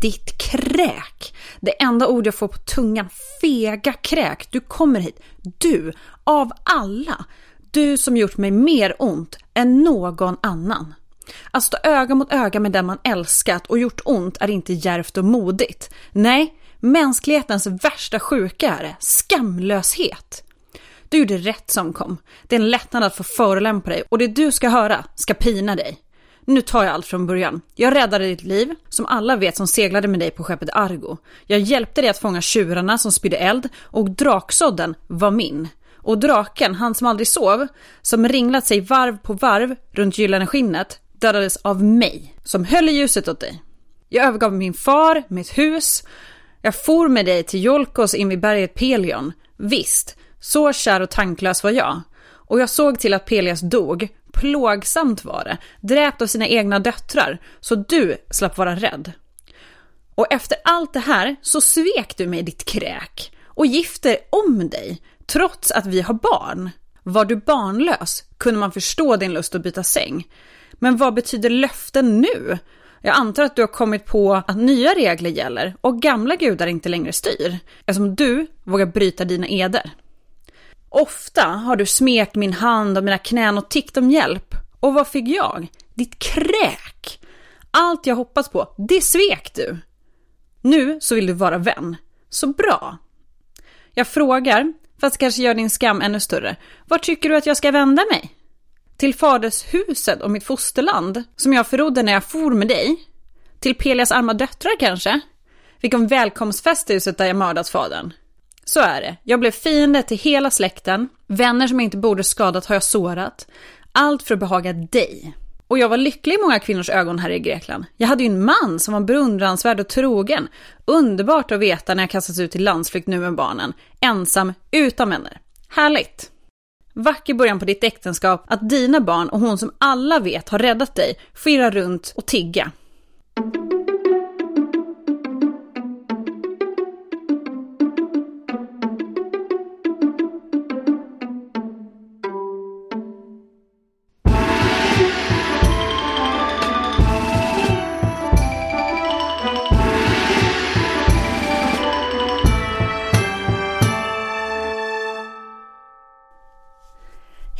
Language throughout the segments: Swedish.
Ditt kräk. Det enda ord jag får på tungan. Fega kräk. Du kommer hit. Du, av alla. Du som gjort mig mer ont än någon annan. Att stå öga mot öga med den man älskat och gjort ont är inte djärvt och modigt. Nej, mänsklighetens värsta sjuka är det. Skamlöshet. Du gjorde rätt som kom. Det är en lättnad att få förolämpa dig och det du ska höra ska pina dig. Nu tar jag allt från början. Jag räddade ditt liv, som alla vet som seglade med dig på skeppet Argo. Jag hjälpte dig att fånga tjurarna som spydde eld och draksådden var min. Och draken, han som aldrig sov, som ringlat sig varv på varv runt gyllene skinnet, dödades av mig, som höll i ljuset åt dig. Jag övergav min far, mitt hus. Jag for med dig till Jolkos in vid berget Pelion. Visst, så kär och tanklös var jag. Och jag såg till att Pelias dog. Plågsamt var det. Dräpt av sina egna döttrar. Så du slapp vara rädd. Och efter allt det här så svek du mig ditt kräk. Och gifter om dig. Trots att vi har barn. Var du barnlös kunde man förstå din lust att byta säng. Men vad betyder löften nu? Jag antar att du har kommit på att nya regler gäller och gamla gudar inte längre styr. Eftersom du vågar bryta dina eder. Ofta har du smekt min hand och mina knän och tickt om hjälp. Och vad fick jag? Ditt kräk! Allt jag hoppats på, det svek du. Nu så vill du vara vän. Så bra. Jag frågar, fast kanske gör din skam ännu större. Var tycker du att jag ska vända mig? Till fadershuset och mitt fosterland, som jag förrodde när jag for med dig? Till Pelias arma döttrar kanske? Vilken välkomstfest i huset där jag mördat fadern. Så är det. Jag blev fiende till hela släkten. Vänner som jag inte borde skadat har jag sårat. Allt för att behaga dig. Och jag var lycklig i många kvinnors ögon här i Grekland. Jag hade ju en man som var beundransvärd och trogen. Underbart att veta när jag kastas ut till landsflykt nu med barnen. Ensam, utan vänner. Härligt! Vacker början på ditt äktenskap att dina barn och hon som alla vet har räddat dig får irra runt och tigga.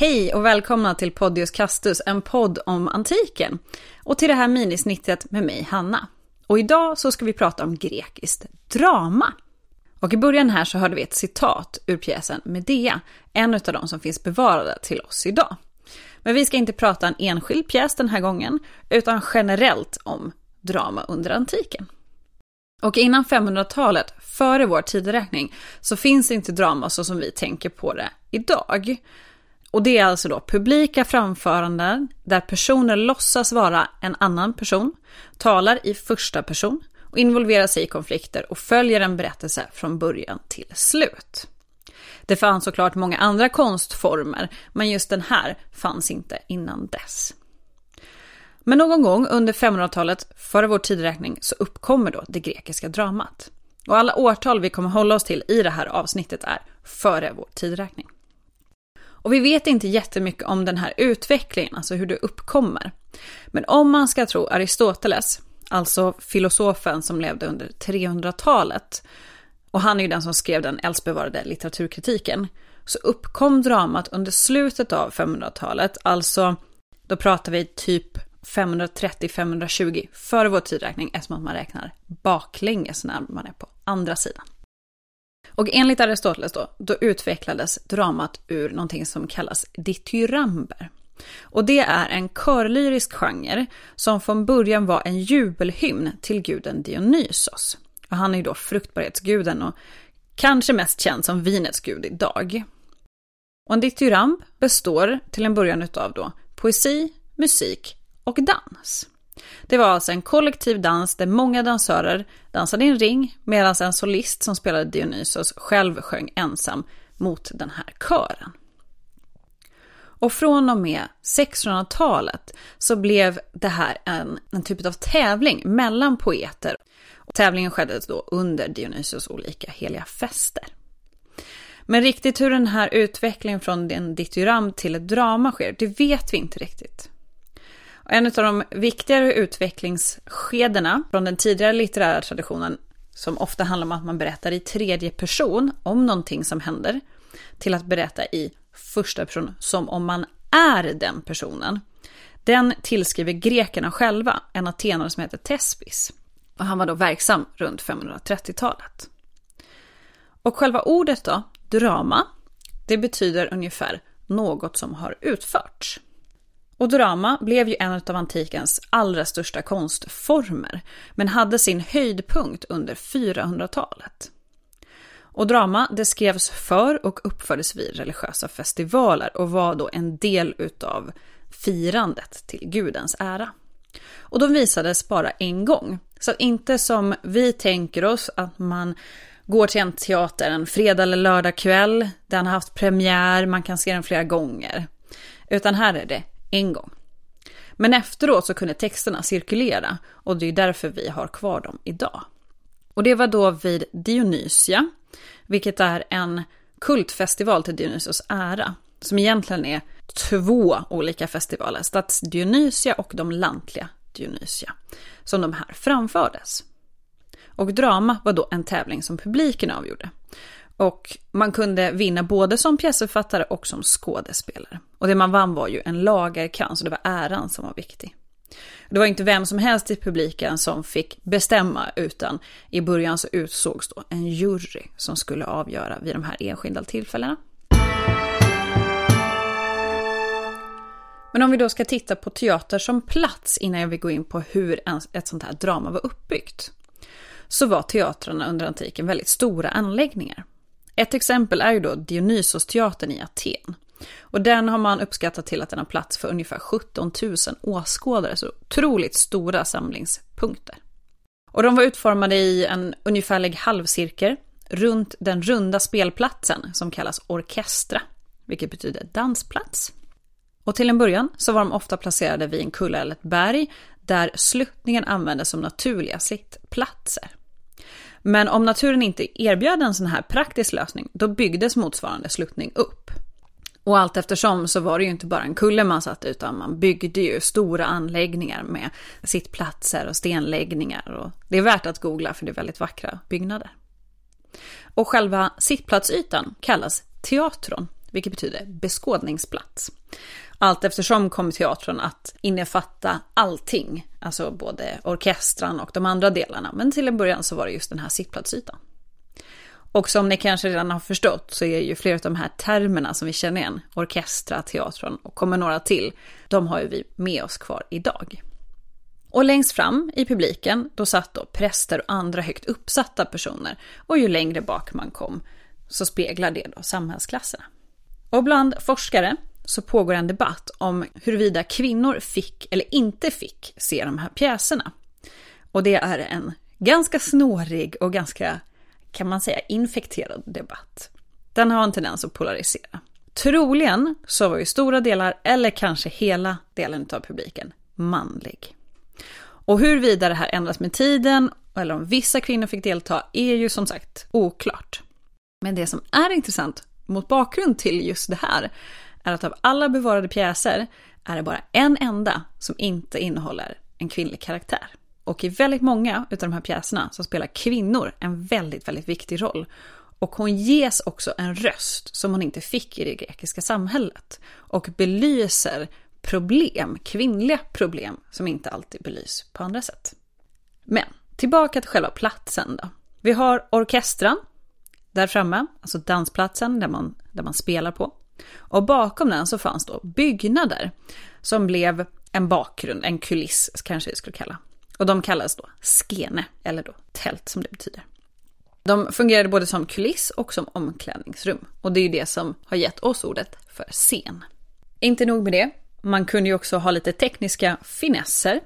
Hej och välkomna till Podius Castus, en podd om antiken. Och till det här minisnittet med mig, Hanna. Och idag så ska vi prata om grekiskt drama. Och i början här så hörde vi ett citat ur pjäsen Medea, en av de som finns bevarade till oss idag. Men vi ska inte prata en enskild pjäs den här gången, utan generellt om drama under antiken. Och innan 500-talet, före vår tideräkning, så finns inte drama så som vi tänker på det idag. Och det är alltså då publika framföranden där personer låtsas vara en annan person, talar i första person och involverar sig i konflikter och följer en berättelse från början till slut. Det fanns såklart många andra konstformer, men just den här fanns inte innan dess. Men någon gång under 500-talet före vår tideräkning så uppkommer då det grekiska dramat. Och alla årtal vi kommer hålla oss till i det här avsnittet är före vår tideräkning. Och vi vet inte jättemycket om den här utvecklingen, alltså hur det uppkommer. Men om man ska tro Aristoteles, alltså filosofen som levde under 300-talet, och han är ju den som skrev den äldstbevarade litteraturkritiken, så uppkom dramat under slutet av 500-talet, alltså då pratar vi typ 530-520 före vår tidräkning eftersom man räknar baklänges när man är på andra sidan. Och enligt Aristoteles då, då utvecklades dramat ur någonting som kallas dityramber. Och det är en körlyrisk genre som från början var en jubelhymn till guden Dionysos. Och han är ju då fruktbarhetsguden och kanske mest känd som vinets gud idag. Och en dityramb består till en början utav då poesi, musik och dans. Det var alltså en kollektiv dans där många dansörer dansade i en ring medan en solist som spelade Dionysos själv sjöng ensam mot den här kören. Och från och med 1600-talet så blev det här en, en typ av tävling mellan poeter. Och tävlingen skedde då under Dionysos olika heliga fester. Men riktigt hur den här utvecklingen från en dityram till ett drama sker, det vet vi inte riktigt. En av de viktigare utvecklingsskedena från den tidigare litterära traditionen, som ofta handlar om att man berättar i tredje person om någonting som händer, till att berätta i första person som om man är den personen. Den tillskriver grekerna själva en atenare som heter Tespis. Och han var då verksam runt 530-talet. Och själva ordet då, drama, det betyder ungefär något som har utförts. Och drama blev ju en av antikens allra största konstformer, men hade sin höjdpunkt under 400-talet. Och drama det skrevs för och uppfördes vid religiösa festivaler och var då en del utav firandet till gudens ära. Och de visades bara en gång. Så att inte som vi tänker oss att man går till en teater en fredag eller lördag kväll, den har haft premiär, man kan se den flera gånger. Utan här är det en gång. Men efteråt så kunde texterna cirkulera och det är därför vi har kvar dem idag. Och det var då vid Dionysia, vilket är en kultfestival till Dionysios ära, som egentligen är två olika festivaler, Stadsdionysia och de lantliga Dionysia, som de här framfördes. Och drama var då en tävling som publiken avgjorde. Och man kunde vinna både som pjäsförfattare och som skådespelare. Och det man vann var ju en lagerkrans och det var äran som var viktig. Det var inte vem som helst i publiken som fick bestämma utan i början så utsågs då en jury som skulle avgöra vid de här enskilda tillfällena. Men om vi då ska titta på teater som plats innan jag vill gå in på hur ett sånt här drama var uppbyggt. Så var teatrarna under antiken väldigt stora anläggningar. Ett exempel är ju då Dionysos-teatern i Aten. Och den har man uppskattat till att den har plats för ungefär 17 000 åskådare, så otroligt stora samlingspunkter. Och de var utformade i en ungefärlig halvcirkel runt den runda spelplatsen som kallas orkestra, vilket betyder dansplats. Och till en början så var de ofta placerade vid en kulle eller ett berg där sluttningen användes som naturliga sittplatser. Men om naturen inte erbjöd en sån här praktisk lösning, då byggdes motsvarande sluttning upp. Och allt eftersom så var det ju inte bara en kulle man satt utan man byggde ju stora anläggningar med sittplatser och stenläggningar. Och det är värt att googla för det är väldigt vackra byggnader. Och själva sittplatsytan kallas teatron, vilket betyder beskådningsplats. Allt eftersom kom teatern att innefatta allting, alltså både orkestran och de andra delarna. Men till en början så var det just den här sittplatsytan. Och som ni kanske redan har förstått så är ju flera av de här termerna som vi känner igen, orkestra, teatron och kommer några till, de har ju vi med oss kvar idag. Och längst fram i publiken, då satt då präster och andra högt uppsatta personer. Och ju längre bak man kom så speglar det då samhällsklasserna. Och bland forskare så pågår en debatt om huruvida kvinnor fick eller inte fick se de här pjäserna. Och det är en ganska snårig och ganska, kan man säga, infekterad debatt. Den har en tendens att polarisera. Troligen så var ju stora delar, eller kanske hela delen av publiken, manlig. Och huruvida det här ändras med tiden, eller om vissa kvinnor fick delta, är ju som sagt oklart. Men det som är intressant mot bakgrund till just det här är att av alla bevarade pjäser är det bara en enda som inte innehåller en kvinnlig karaktär. Och i väldigt många av de här pjäserna så spelar kvinnor en väldigt, väldigt viktig roll. Och hon ges också en röst som hon inte fick i det grekiska samhället. Och belyser problem, kvinnliga problem, som inte alltid belys på andra sätt. Men tillbaka till själva platsen då. Vi har orkestran där framme, alltså dansplatsen där man, där man spelar på. Och bakom den så fanns då byggnader som blev en bakgrund, en kuliss kanske vi skulle kalla. Och de kallades då skene, eller då tält som det betyder. De fungerade både som kuliss och som omklädningsrum. Och det är ju det som har gett oss ordet för scen. Inte nog med det, man kunde ju också ha lite tekniska finesser.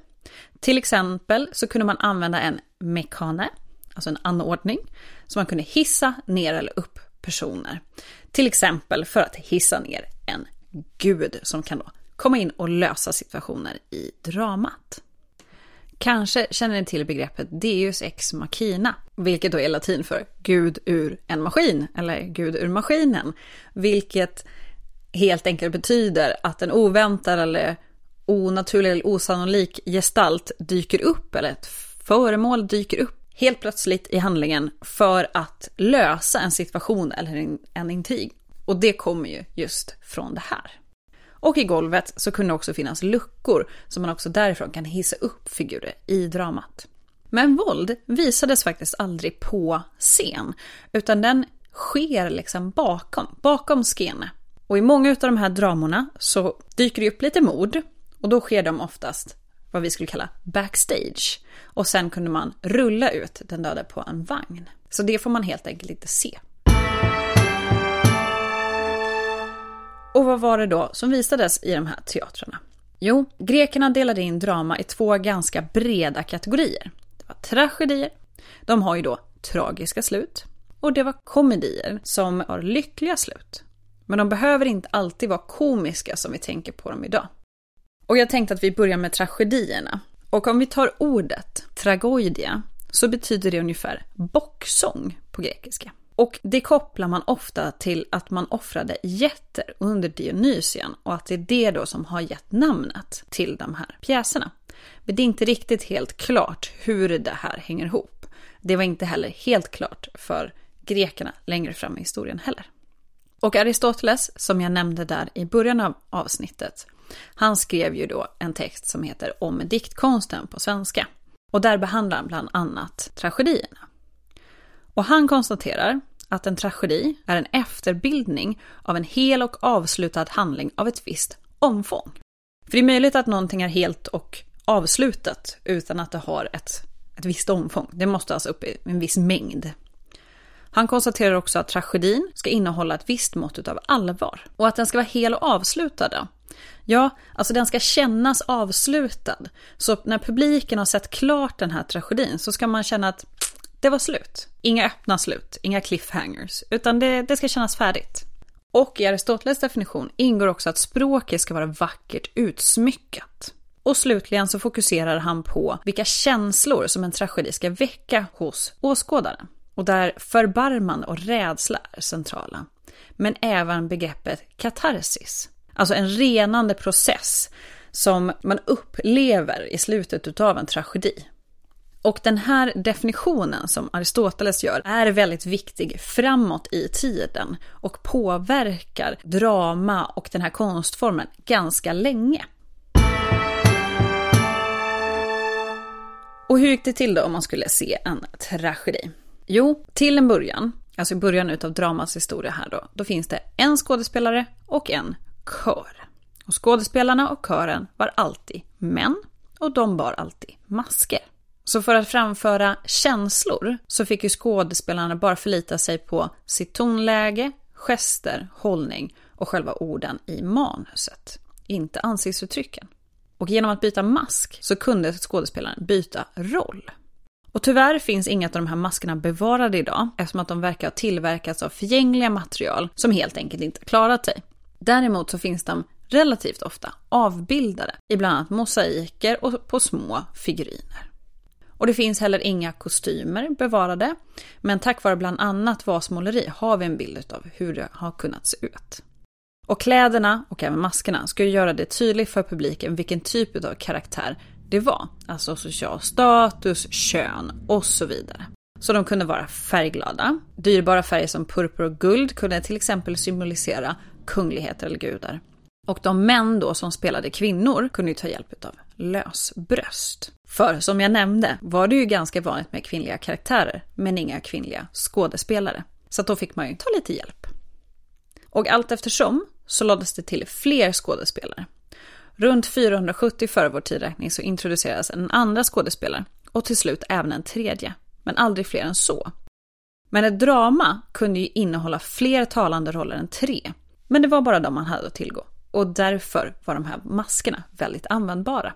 Till exempel så kunde man använda en mekane, alltså en anordning, som man kunde hissa ner eller upp personer. Till exempel för att hissa ner en gud som kan då komma in och lösa situationer i dramat. Kanske känner ni till begreppet Deus ex machina, vilket då är latin för Gud ur en maskin, eller Gud ur maskinen, vilket helt enkelt betyder att en oväntad eller onaturlig eller osannolik gestalt dyker upp, eller ett föremål dyker upp helt plötsligt i handlingen för att lösa en situation eller en, en intrig. Och det kommer ju just från det här. Och i golvet så kunde det också finnas luckor som man också därifrån kan hissa upp figurer i dramat. Men våld visades faktiskt aldrig på scen, utan den sker liksom bakom, bakom skene. Och i många av de här dramorna så dyker det upp lite mord och då sker de oftast vad vi skulle kalla backstage. Och sen kunde man rulla ut den döda på en vagn. Så det får man helt enkelt inte se. Och vad var det då som visades i de här teatrarna? Jo, grekerna delade in drama i två ganska breda kategorier. Det var tragedier, de har ju då tragiska slut, och det var komedier som har lyckliga slut. Men de behöver inte alltid vara komiska som vi tänker på dem idag. Och jag tänkte att vi börjar med tragedierna. Och om vi tar ordet tragoidia så betyder det ungefär bocksång på grekiska. Och det kopplar man ofta till att man offrade jätter under Dionysian och att det är det då som har gett namnet till de här pjäserna. Men det är inte riktigt helt klart hur det här hänger ihop. Det var inte heller helt klart för grekerna längre fram i historien heller. Och Aristoteles, som jag nämnde där i början av avsnittet, han skrev ju då en text som heter Om diktkonsten på svenska. Och där behandlar han bland annat tragedierna. Och han konstaterar att en tragedi är en efterbildning av en hel och avslutad handling av ett visst omfång. För det är möjligt att någonting är helt och avslutat utan att det har ett, ett visst omfång. Det måste alltså upp i en viss mängd. Han konstaterar också att tragedin ska innehålla ett visst mått av allvar och att den ska vara hel och avslutad. Ja, alltså den ska kännas avslutad. Så när publiken har sett klart den här tragedin så ska man känna att det var slut. Inga öppna slut, inga cliffhangers, utan det, det ska kännas färdigt. Och i Aristoteles definition ingår också att språket ska vara vackert utsmyckat. Och slutligen så fokuserar han på vilka känslor som en tragedi ska väcka hos åskådaren. Och där förbarmande och rädsla är centrala. Men även begreppet katarsis. Alltså en renande process som man upplever i slutet av en tragedi. Och den här definitionen som Aristoteles gör är väldigt viktig framåt i tiden och påverkar drama och den här konstformen ganska länge. Och hur gick det till då om man skulle se en tragedi? Jo, till en början, alltså i början av dramas historia här då, då finns det en skådespelare och en kör. Och skådespelarna och kören var alltid män och de bar alltid masker. Så för att framföra känslor så fick ju skådespelarna bara förlita sig på sitt tonläge, gester, hållning och själva orden i manuset, inte ansiktsuttrycken. Och genom att byta mask så kunde skådespelaren byta roll. Och tyvärr finns inga av de här maskerna bevarade idag eftersom att de verkar ha tillverkats av förgängliga material som helt enkelt inte klarat sig. Däremot så finns de relativt ofta avbildade i bland annat mosaiker och på små figuriner. Och det finns heller inga kostymer bevarade, men tack vare bland annat vasmåleri har vi en bild av hur det har kunnat se ut. Och kläderna och även maskerna ska ju göra det tydligt för publiken vilken typ av karaktär det var. Alltså social status, kön och så vidare. Så de kunde vara färgglada. Dyrbara färger som purpur och guld kunde till exempel symbolisera kungligheter eller gudar. Och de män då som spelade kvinnor kunde ju ta hjälp av lösbröst. För som jag nämnde var det ju ganska vanligt med kvinnliga karaktärer, men inga kvinnliga skådespelare. Så då fick man ju ta lite hjälp. Och allt eftersom så lades det till fler skådespelare. Runt 470 före vår tidräkning så introducerades en andra skådespelare och till slut även en tredje, men aldrig fler än så. Men ett drama kunde ju innehålla fler talande roller än tre, men det var bara de man hade att tillgå. Och därför var de här maskerna väldigt användbara.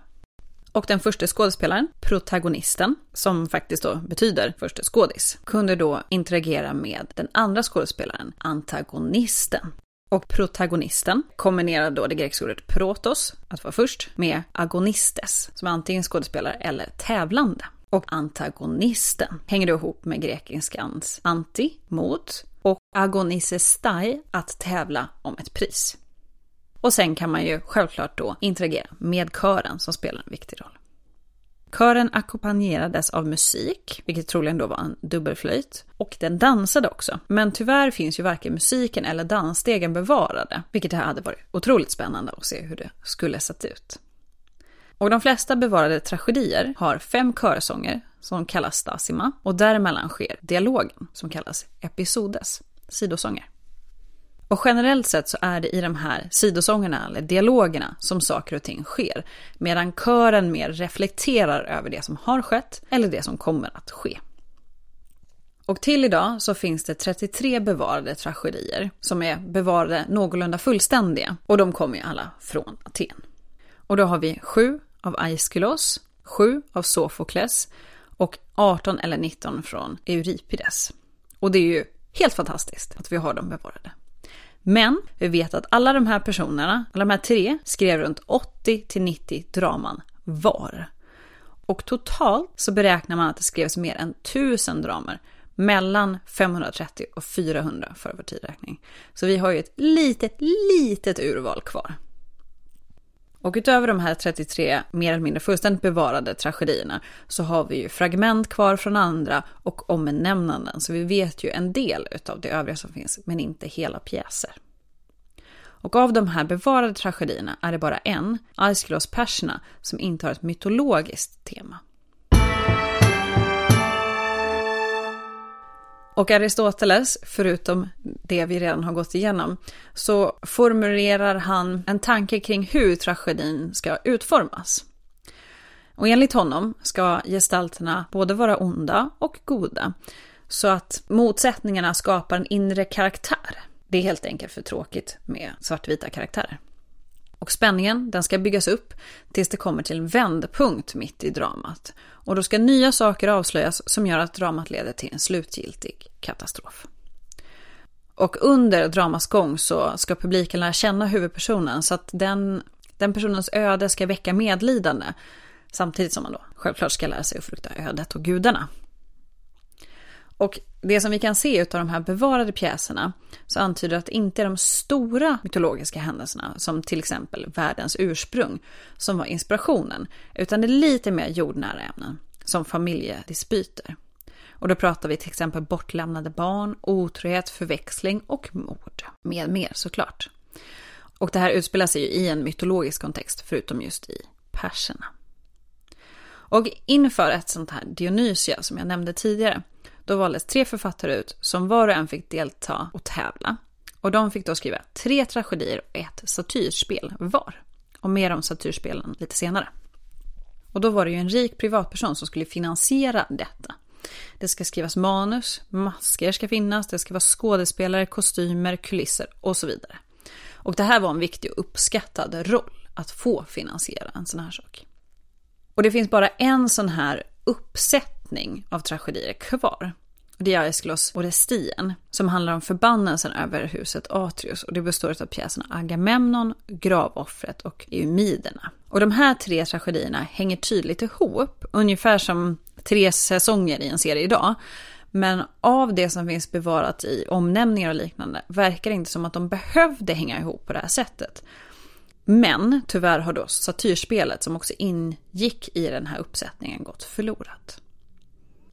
Och den första skådespelaren, protagonisten, som faktiskt då betyder första skådis, kunde då interagera med den andra skådespelaren, antagonisten. Och protagonisten kombinerar då det grekiska ordet protos, att vara först, med agonistes, som är antingen skådespelare eller tävlande. Och antagonisten hänger då ihop med grekiskans anti, mot, och agonisestai, att tävla om ett pris. Och sen kan man ju självklart då interagera med kören som spelar en viktig roll. Kören ackompanjerades av musik, vilket troligen då var en dubbelflöjt. Och den dansade också. Men tyvärr finns ju varken musiken eller dansstegen bevarade, vilket hade varit otroligt spännande att se hur det skulle sett ut. Och de flesta bevarade tragedier har fem körsånger som kallas stasima och däremellan sker dialogen som kallas episodes, sidosånger. Och generellt sett så är det i de här sidosångerna, eller dialogerna, som saker och ting sker. Medan kören mer reflekterar över det som har skett eller det som kommer att ske. Och till idag så finns det 33 bevarade tragedier som är bevarade någorlunda fullständiga. Och de kommer ju alla från Aten. Och då har vi sju av Aeschylos, sju av Sofokles och 18 eller 19 från Euripides. Och det är ju helt fantastiskt att vi har dem bevarade. Men vi vet att alla de här personerna, alla de här tre, skrev runt 80 till 90 draman var. Och totalt så beräknar man att det skrevs mer än 1000 dramer mellan 530 och 400 för vår tidräkning. Så vi har ju ett litet, litet urval kvar. Och utöver de här 33 mer eller mindre fullständigt bevarade tragedierna så har vi ju fragment kvar från andra och omnämnanden. Så vi vet ju en del utav det övriga som finns, men inte hela pjäser. Och av de här bevarade tragedierna är det bara en, Aeschylos Perserna, som inte har ett mytologiskt tema. Och Aristoteles, förutom det vi redan har gått igenom, så formulerar han en tanke kring hur tragedin ska utformas. Och enligt honom ska gestalterna både vara onda och goda, så att motsättningarna skapar en inre karaktär. Det är helt enkelt för tråkigt med svartvita karaktärer. Och spänningen den ska byggas upp tills det kommer till en vändpunkt mitt i dramat. Och då ska nya saker avslöjas som gör att dramat leder till en slutgiltig katastrof. Och under dramas gång så ska publiken lära känna huvudpersonen så att den, den personens öde ska väcka medlidande. Samtidigt som man då självklart ska lära sig att frukta ödet och gudarna. Och det som vi kan se av de här bevarade pjäserna så antyder att det inte är de stora mytologiska händelserna, som till exempel världens ursprung, som var inspirationen, utan det är lite mer jordnära ämnen, som familjedispyter. Och då pratar vi till exempel bortlämnade barn, otrohet, förväxling och mord, med mer såklart. Och det här utspelar sig ju i en mytologisk kontext, förutom just i perserna. Och inför ett sånt här Dionysia som jag nämnde tidigare, då valdes tre författare ut som var och en fick delta och tävla. Och de fick då skriva tre tragedier och ett satyrspel var. Och mer om satyrspelen lite senare. Och då var det ju en rik privatperson som skulle finansiera detta. Det ska skrivas manus, masker ska finnas, det ska vara skådespelare, kostymer, kulisser och så vidare. Och det här var en viktig och uppskattad roll, att få finansiera en sån här sak. Och det finns bara en sån här uppsättning av tragedier kvar. Det är Aeschylos Orestien, som handlar om förbannelsen över huset Atrius och det består av pjäserna Agamemnon, Gravoffret och Eumiderna. Och de här tre tragedierna hänger tydligt ihop, ungefär som tre säsonger i en serie idag. Men av det som finns bevarat i omnämningar och liknande verkar det inte som att de behövde hänga ihop på det här sättet. Men tyvärr har då satyrspelet som också ingick i den här uppsättningen gått förlorat.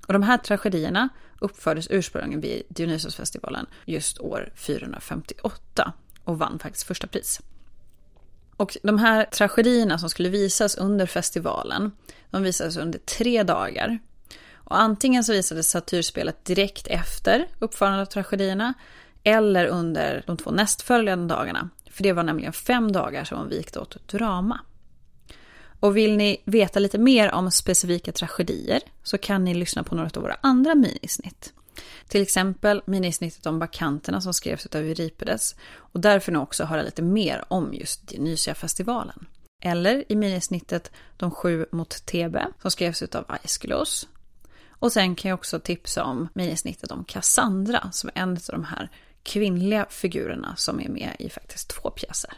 Och de här tragedierna uppfördes ursprungligen vid Dionysosfestivalen just år 458 och vann faktiskt första pris. Och de här tragedierna som skulle visas under festivalen, de visades under tre dagar. Och antingen så visades satyrspelet direkt efter uppförandet av tragedierna eller under de två nästföljande dagarna. För det var nämligen fem dagar som var vikt åt drama. Och vill ni veta lite mer om specifika tragedier så kan ni lyssna på några av våra andra minisnitt. Till exempel minisnittet om bakanterna som skrevs av Euripides och därför nu också höra lite mer om just Dionysia-festivalen. Eller i minisnittet De sju mot Thebe som skrevs av Aeschylus. Och sen kan jag också tipsa om minisnittet om Cassandra som är en av de här kvinnliga figurerna som är med i faktiskt två pjäser.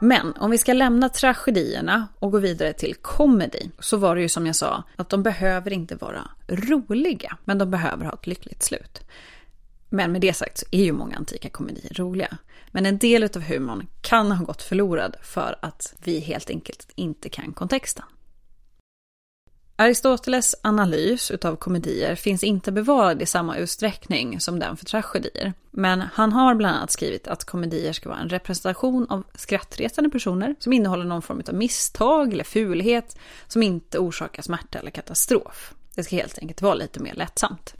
Men om vi ska lämna tragedierna och gå vidare till komedi så var det ju som jag sa att de behöver inte vara roliga, men de behöver ha ett lyckligt slut. Men med det sagt så är ju många antika komedier roliga. Men en del av humorn kan ha gått förlorad för att vi helt enkelt inte kan kontexten. Aristoteles analys utav komedier finns inte bevarad i samma utsträckning som den för tragedier. Men han har bland annat skrivit att komedier ska vara en representation av skrattretande personer som innehåller någon form av misstag eller fulhet som inte orsakar smärta eller katastrof. Det ska helt enkelt vara lite mer lättsamt.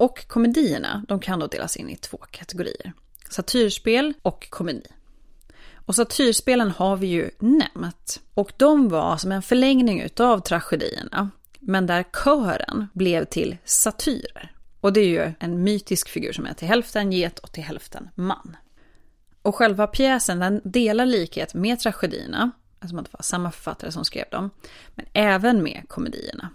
Och komedierna, de kan då delas in i två kategorier. Satyrspel och komedi. Och satyrspelen har vi ju nämnt. Och de var som en förlängning utav tragedierna. Men där kören blev till satyrer. Och det är ju en mytisk figur som är till hälften get och till hälften man. Och själva pjäsen den delar likhet med tragedierna, alltså att det var samma författare som skrev dem, men även med komedierna.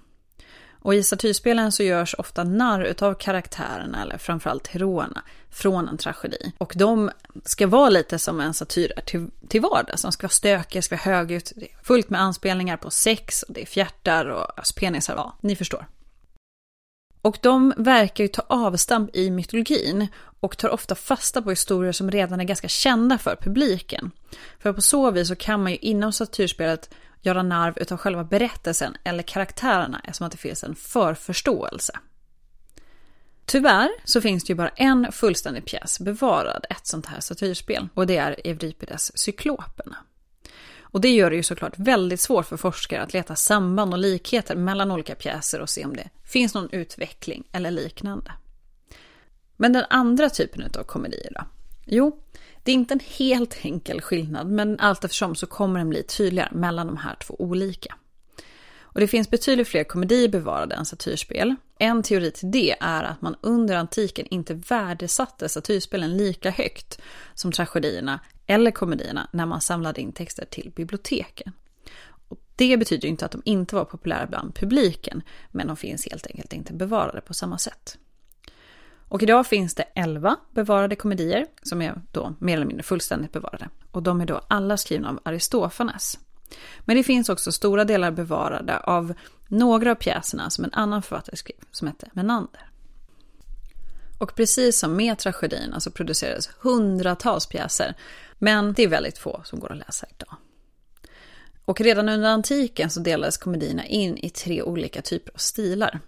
Och i satyrspelen så görs ofta narr utav karaktärerna, eller framförallt heroerna, från en tragedi. Och de ska vara lite som en satyr till, till vardags. De ska vara stökiga, ska vara högljutt, det är fullt med anspelningar på sex, och det är fjärtar och penisar, ja, ni förstår. Och de verkar ju ta avstamp i mytologin och tar ofta fasta på historier som redan är ganska kända för publiken. För på så vis så kan man ju inom satyrspelet göra narv utav själva berättelsen eller karaktärerna eftersom att det finns en förförståelse. Tyvärr så finns det ju bara en fullständig pjäs bevarad, ett sånt här satyrspel, och det är Euripides Cykloperna. Och det gör det ju såklart väldigt svårt för forskare att leta samband och likheter mellan olika pjäser och se om det finns någon utveckling eller liknande. Men den andra typen av komedier då? Jo, det är inte en helt enkel skillnad, men allt eftersom så kommer den bli tydligare mellan de här två olika. Och det finns betydligt fler komedier bevarade än satyrspel. En teori till det är att man under antiken inte värdesatte satyrspelen lika högt som tragedierna eller komedierna när man samlade in texter till biblioteken. Och det betyder inte att de inte var populära bland publiken, men de finns helt enkelt inte bevarade på samma sätt. Och idag finns det 11 bevarade komedier som är då mer eller mindre fullständigt bevarade. Och de är då alla skrivna av Aristofanes. Men det finns också stora delar bevarade av några av pjäserna som en annan författare skrev, som hette Menander. Och precis som med tragedierna så alltså producerades hundratals pjäser, men det är väldigt få som går att läsa idag. Och redan under antiken så delades komedierna in i tre olika typer av stilar.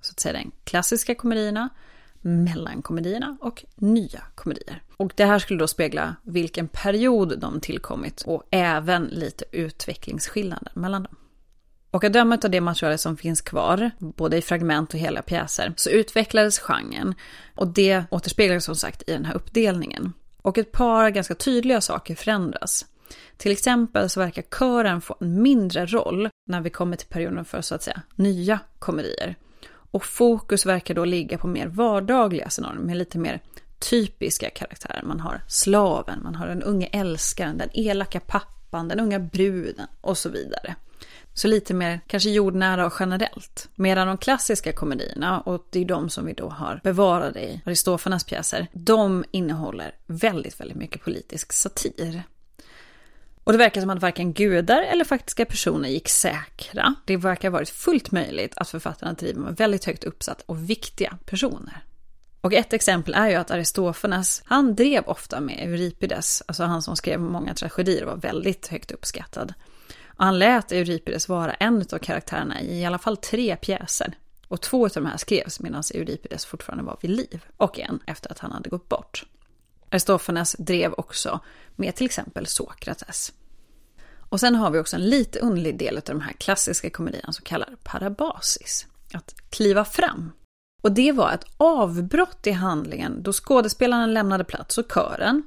Så att säga den klassiska komedierna, Mm. mellankomedierna och nya komedier. Och det här skulle då spegla vilken period de tillkommit och även lite utvecklingsskillnader mellan dem. Och att döma av det materialet som finns kvar, både i fragment och hela pjäser, så utvecklades genren. Och det återspeglas som sagt i den här uppdelningen. Och ett par ganska tydliga saker förändras. Till exempel så verkar kören få en mindre roll när vi kommer till perioden för så att säga nya komedier. Och fokus verkar då ligga på mer vardagliga scenarion med lite mer typiska karaktärer. Man har slaven, man har den unge älskaren, den elaka pappan, den unga bruden och så vidare. Så lite mer kanske jordnära och generellt. Medan de klassiska komedierna, och det är de som vi då har bevarade i Aristofanes pjäser, de innehåller väldigt, väldigt mycket politisk satir. Och det verkar som att varken gudar eller faktiska personer gick säkra. Det verkar ha varit fullt möjligt att författarna driver med väldigt högt uppsatt och viktiga personer. Och ett exempel är ju att Aristofanes, han drev ofta med Euripides, alltså han som skrev många tragedier och var väldigt högt uppskattad. Och han lät Euripides vara en av karaktärerna i i alla fall tre pjäser. Och två av de här skrevs medan Euripides fortfarande var vid liv, och en efter att han hade gått bort. Aristofanes drev också med till exempel Sokrates. Och sen har vi också en lite underlig del av de här klassiska komedierna som kallar parabasis. Att kliva fram. Och det var ett avbrott i handlingen då skådespelaren lämnade plats och kören,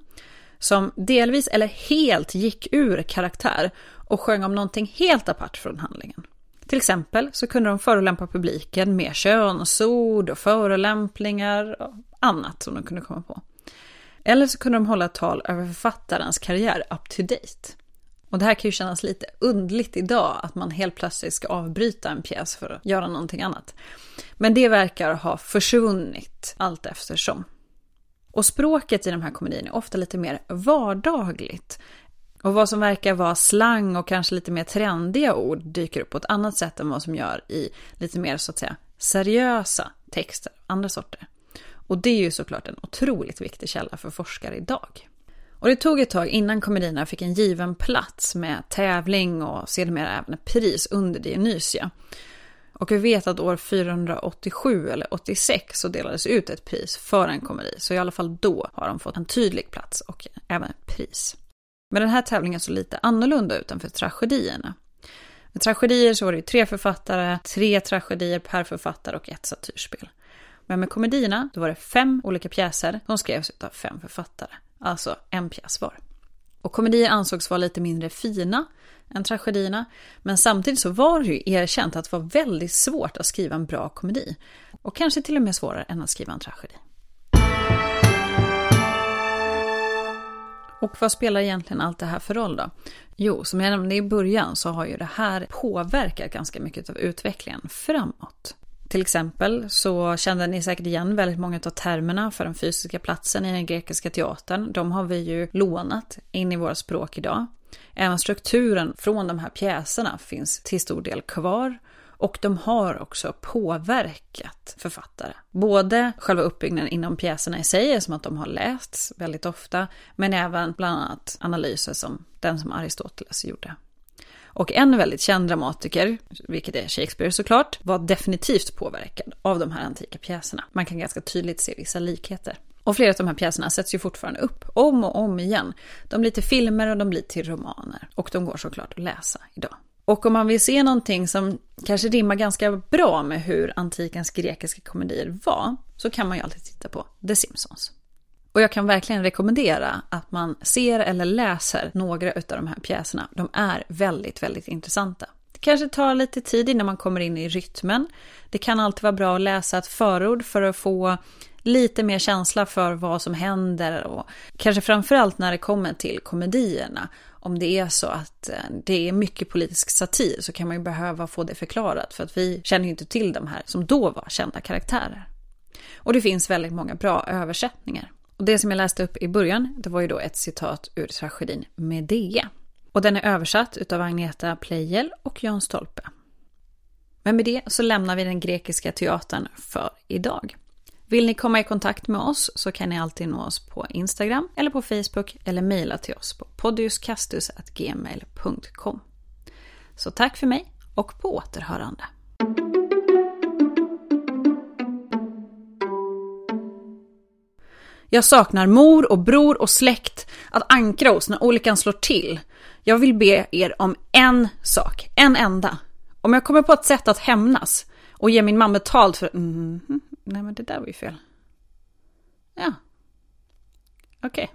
som delvis eller helt gick ur karaktär och sjöng om någonting helt apart från handlingen. Till exempel så kunde de förolämpa publiken med könsord och förolämpningar och annat som de kunde komma på. Eller så kunde de hålla ett tal över författarens karriär up to date. Och det här kan ju kännas lite undligt idag, att man helt plötsligt ska avbryta en pjäs för att göra någonting annat. Men det verkar ha försvunnit allt eftersom. Och språket i de här komedierna är ofta lite mer vardagligt. Och vad som verkar vara slang och kanske lite mer trendiga ord dyker upp på ett annat sätt än vad som gör i lite mer så att säga seriösa texter, andra sorter. Och det är ju såklart en otroligt viktig källa för forskare idag. Och det tog ett tag innan komedierna fick en given plats med tävling och sedermera även pris under Dionysia. Och vi vet att år 487 eller 86 så delades ut ett pris för en komedi. Så i alla fall då har de fått en tydlig plats och även ett pris. Men den här tävlingen såg lite annorlunda ut än för tragedierna. Med tragedier så var det ju tre författare, tre tragedier per författare och ett satyrspel. Men med komedierna, då var det fem olika pjäser som skrevs av fem författare. Alltså en pjäs var. Och komedier ansågs vara lite mindre fina än tragedierna. Men samtidigt så var det ju erkänt att det var väldigt svårt att skriva en bra komedi. Och kanske till och med svårare än att skriva en tragedi. Och vad spelar egentligen allt det här för roll då? Jo, som jag nämnde i början så har ju det här påverkat ganska mycket av utvecklingen framåt. Till exempel så kände ni säkert igen väldigt många av termerna för den fysiska platsen i den grekiska teatern. De har vi ju lånat in i våra språk idag. Även strukturen från de här pjäserna finns till stor del kvar. Och de har också påverkat författare. Både själva uppbyggnaden inom pjäserna i sig, som att de har lästs väldigt ofta, men även bland annat analyser som den som Aristoteles gjorde. Och en väldigt känd dramatiker, vilket är Shakespeare såklart, var definitivt påverkad av de här antika pjäserna. Man kan ganska tydligt se vissa likheter. Och flera av de här pjäserna sätts ju fortfarande upp om och om igen. De blir till filmer och de blir till romaner. Och de går såklart att läsa idag. Och om man vill se någonting som kanske rimmar ganska bra med hur antikens grekiska komedier var, så kan man ju alltid titta på The Simpsons. Och jag kan verkligen rekommendera att man ser eller läser några av de här pjäserna. De är väldigt, väldigt intressanta. Det kanske tar lite tid innan man kommer in i rytmen. Det kan alltid vara bra att läsa ett förord för att få lite mer känsla för vad som händer och kanske framförallt när det kommer till komedierna. Om det är så att eh, det är mycket politisk satir så kan man ju behöva få det förklarat för att vi känner ju inte till de här som då var kända karaktärer. Och det finns väldigt många bra översättningar. Och det som jag läste upp i början, det var ju då ett citat ur tragedin Medea. Och den är översatt utav Agneta Pleijel och Jan Stolpe. Men med det så lämnar vi den grekiska teatern för idag. Vill ni komma i kontakt med oss så kan ni alltid nå oss på Instagram eller på Facebook eller mejla till oss på podiuskastus.gmail.com. Så tack för mig och på återhörande. Jag saknar mor och bror och släkt att ankra hos när olyckan slår till. Jag vill be er om en sak, en enda. Om jag kommer på ett sätt att hämnas och ge min mamma betalt för... Mm, nej men det där var ju fel. Ja. Okej. Okay.